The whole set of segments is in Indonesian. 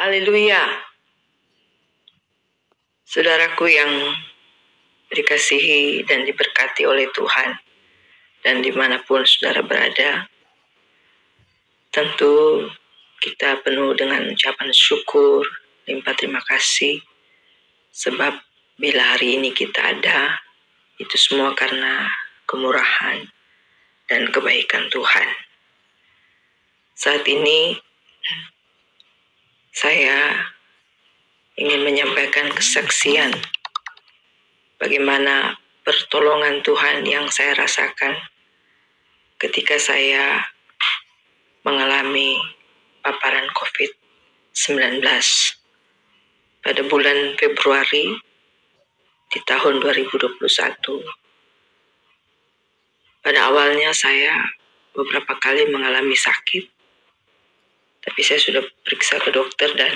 Haleluya. Saudaraku yang dikasihi dan diberkati oleh Tuhan, dan di mana pun saudara berada, tentu kita penuh dengan ucapan syukur, limpah terima kasih, sebab bila hari ini kita ada, itu semua karena kemurahan dan kebaikan Tuhan. Saat ini saya ingin menyampaikan kesaksian bagaimana pertolongan Tuhan yang saya rasakan ketika saya mengalami paparan COVID-19 pada bulan Februari di tahun 2021. Pada awalnya saya beberapa kali mengalami sakit, tapi saya sudah periksa ke dokter dan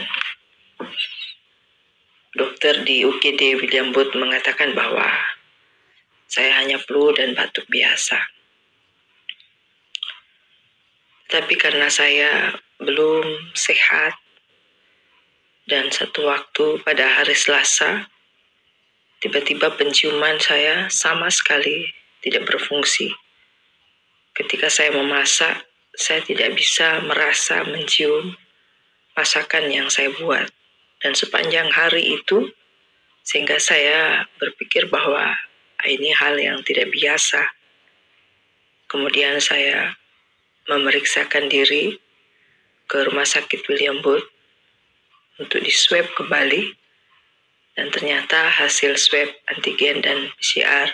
dokter di UGD William Booth mengatakan bahwa saya hanya flu dan batuk biasa. Tapi karena saya belum sehat dan satu waktu pada hari Selasa tiba-tiba penciuman saya sama sekali tidak berfungsi. Ketika saya memasak, saya tidak bisa merasa mencium masakan yang saya buat. Dan sepanjang hari itu, sehingga saya berpikir bahwa ini hal yang tidak biasa. Kemudian saya memeriksakan diri ke rumah sakit William Booth untuk diswab kembali dan ternyata hasil swab antigen dan PCR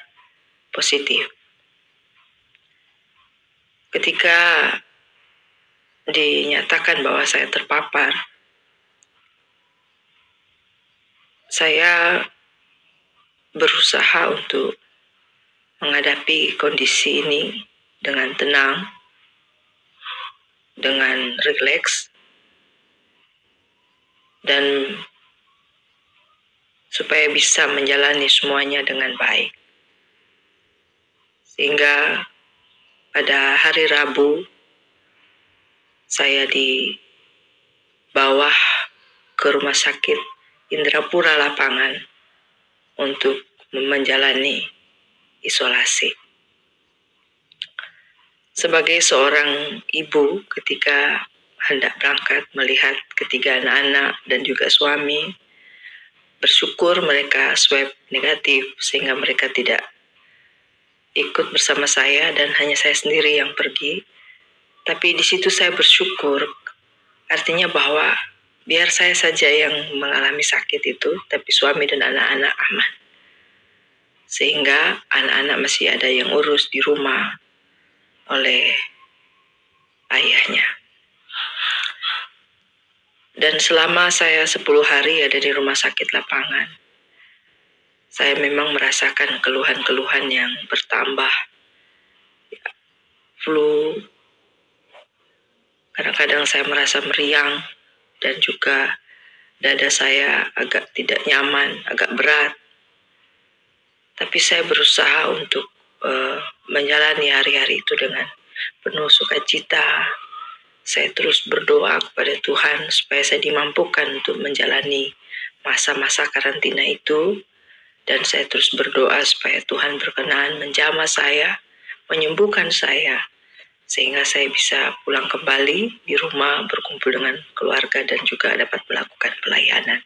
positif. Ketika dinyatakan bahwa saya terpapar, saya berusaha untuk menghadapi kondisi ini dengan tenang, dengan rileks, dan supaya bisa menjalani semuanya dengan baik. Sehingga pada hari Rabu saya di bawah ke rumah sakit Indrapura Lapangan untuk menjalani isolasi. Sebagai seorang ibu ketika hendak berangkat melihat ketiga anak-anak dan juga suami, bersyukur mereka swab negatif sehingga mereka tidak ikut bersama saya dan hanya saya sendiri yang pergi. Tapi di situ saya bersyukur, artinya bahwa biar saya saja yang mengalami sakit itu, tapi suami dan anak-anak aman. Sehingga anak-anak masih ada yang urus di rumah oleh ayahnya. Dan selama saya 10 hari ada di rumah sakit lapangan, saya memang merasakan keluhan-keluhan yang bertambah. Flu, kadang-kadang saya merasa meriang dan juga dada saya agak tidak nyaman, agak berat. Tapi saya berusaha untuk uh, menjalani hari-hari itu dengan penuh sukacita, saya terus berdoa kepada Tuhan supaya saya dimampukan untuk menjalani masa-masa karantina itu dan saya terus berdoa supaya Tuhan berkenan menjamah saya, menyembuhkan saya sehingga saya bisa pulang kembali di rumah berkumpul dengan keluarga dan juga dapat melakukan pelayanan.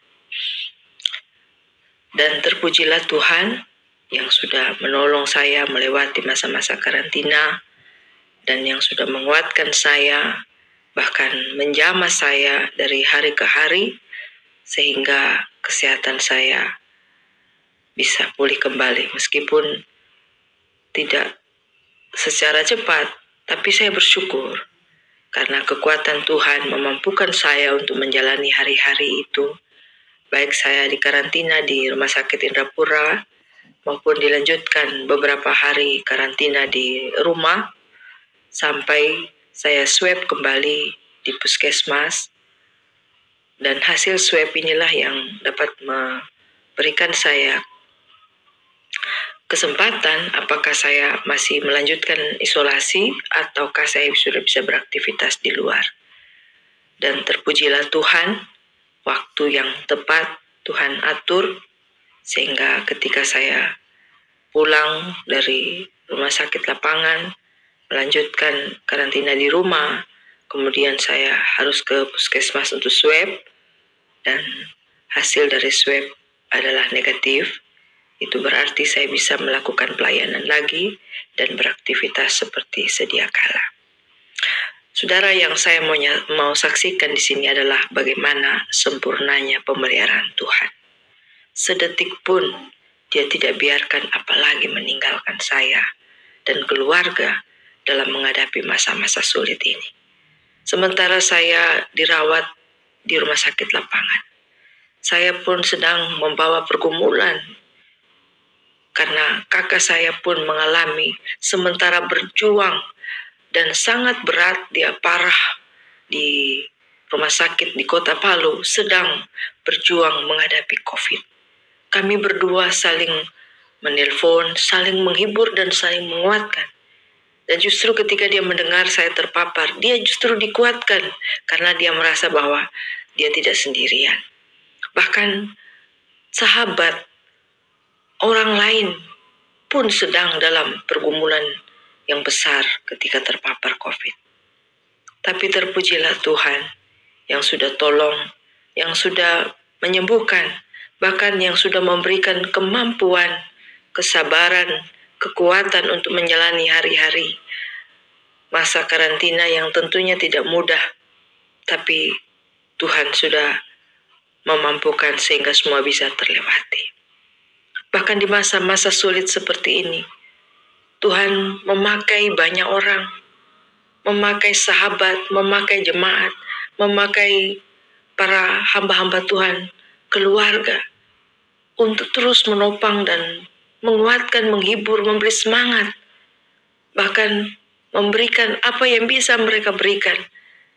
Dan terpujilah Tuhan yang sudah menolong saya melewati masa-masa karantina dan yang sudah menguatkan saya bahkan menjamah saya dari hari ke hari sehingga kesehatan saya bisa pulih kembali meskipun tidak secara cepat tapi saya bersyukur karena kekuatan Tuhan memampukan saya untuk menjalani hari-hari itu. Baik saya di karantina di Rumah Sakit Indrapura maupun dilanjutkan beberapa hari karantina di rumah sampai saya swab kembali di puskesmas. Dan hasil swab inilah yang dapat memberikan saya kesempatan apakah saya masih melanjutkan isolasi ataukah saya sudah bisa beraktivitas di luar. Dan terpujilah Tuhan waktu yang tepat Tuhan atur sehingga ketika saya pulang dari rumah sakit lapangan melanjutkan karantina di rumah kemudian saya harus ke puskesmas untuk swab dan hasil dari swab adalah negatif itu berarti saya bisa melakukan pelayanan lagi dan beraktivitas seperti sedia kala. Saudara yang saya mau, mau saksikan di sini adalah bagaimana sempurnanya pemeliharaan Tuhan. Sedetik pun dia tidak biarkan apalagi meninggalkan saya dan keluarga dalam menghadapi masa-masa sulit ini. Sementara saya dirawat di rumah sakit lapangan, saya pun sedang membawa pergumulan karena kakak saya pun mengalami sementara berjuang dan sangat berat dia parah di rumah sakit di kota Palu sedang berjuang menghadapi COVID. Kami berdua saling menelpon, saling menghibur dan saling menguatkan. Dan justru ketika dia mendengar saya terpapar, dia justru dikuatkan karena dia merasa bahwa dia tidak sendirian. Bahkan sahabat orang lain pun sedang dalam pergumulan yang besar ketika terpapar COVID. Tapi terpujilah Tuhan yang sudah tolong, yang sudah menyembuhkan, bahkan yang sudah memberikan kemampuan, kesabaran, kekuatan untuk menjalani hari-hari masa karantina yang tentunya tidak mudah, tapi Tuhan sudah memampukan sehingga semua bisa terlewati. Bahkan di masa-masa sulit seperti ini, Tuhan memakai banyak orang, memakai sahabat, memakai jemaat, memakai para hamba-hamba Tuhan, keluarga, untuk terus menopang dan menguatkan, menghibur, memberi semangat, bahkan memberikan apa yang bisa mereka berikan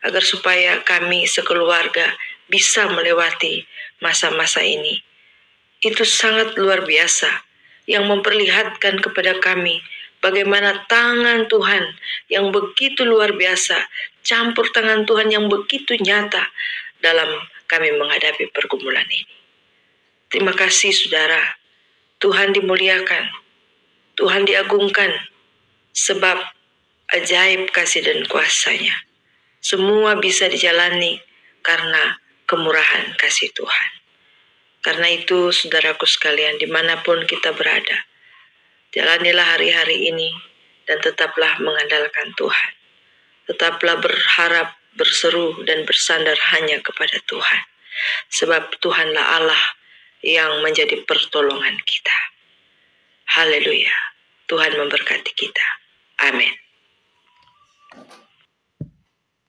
agar supaya kami sekeluarga bisa melewati masa-masa ini. Itu sangat luar biasa yang memperlihatkan kepada kami bagaimana tangan Tuhan yang begitu luar biasa, campur tangan Tuhan yang begitu nyata dalam kami menghadapi pergumulan ini. Terima kasih saudara, Tuhan dimuliakan, Tuhan diagungkan, sebab ajaib kasih dan kuasanya. Semua bisa dijalani karena kemurahan kasih Tuhan. Karena itu, saudaraku sekalian, di mana pun kita berada, Jalanilah hari-hari ini dan tetaplah mengandalkan Tuhan. Tetaplah berharap, berseru, dan bersandar hanya kepada Tuhan. Sebab Tuhanlah Allah yang menjadi pertolongan kita. Haleluya. Tuhan memberkati kita. Amin.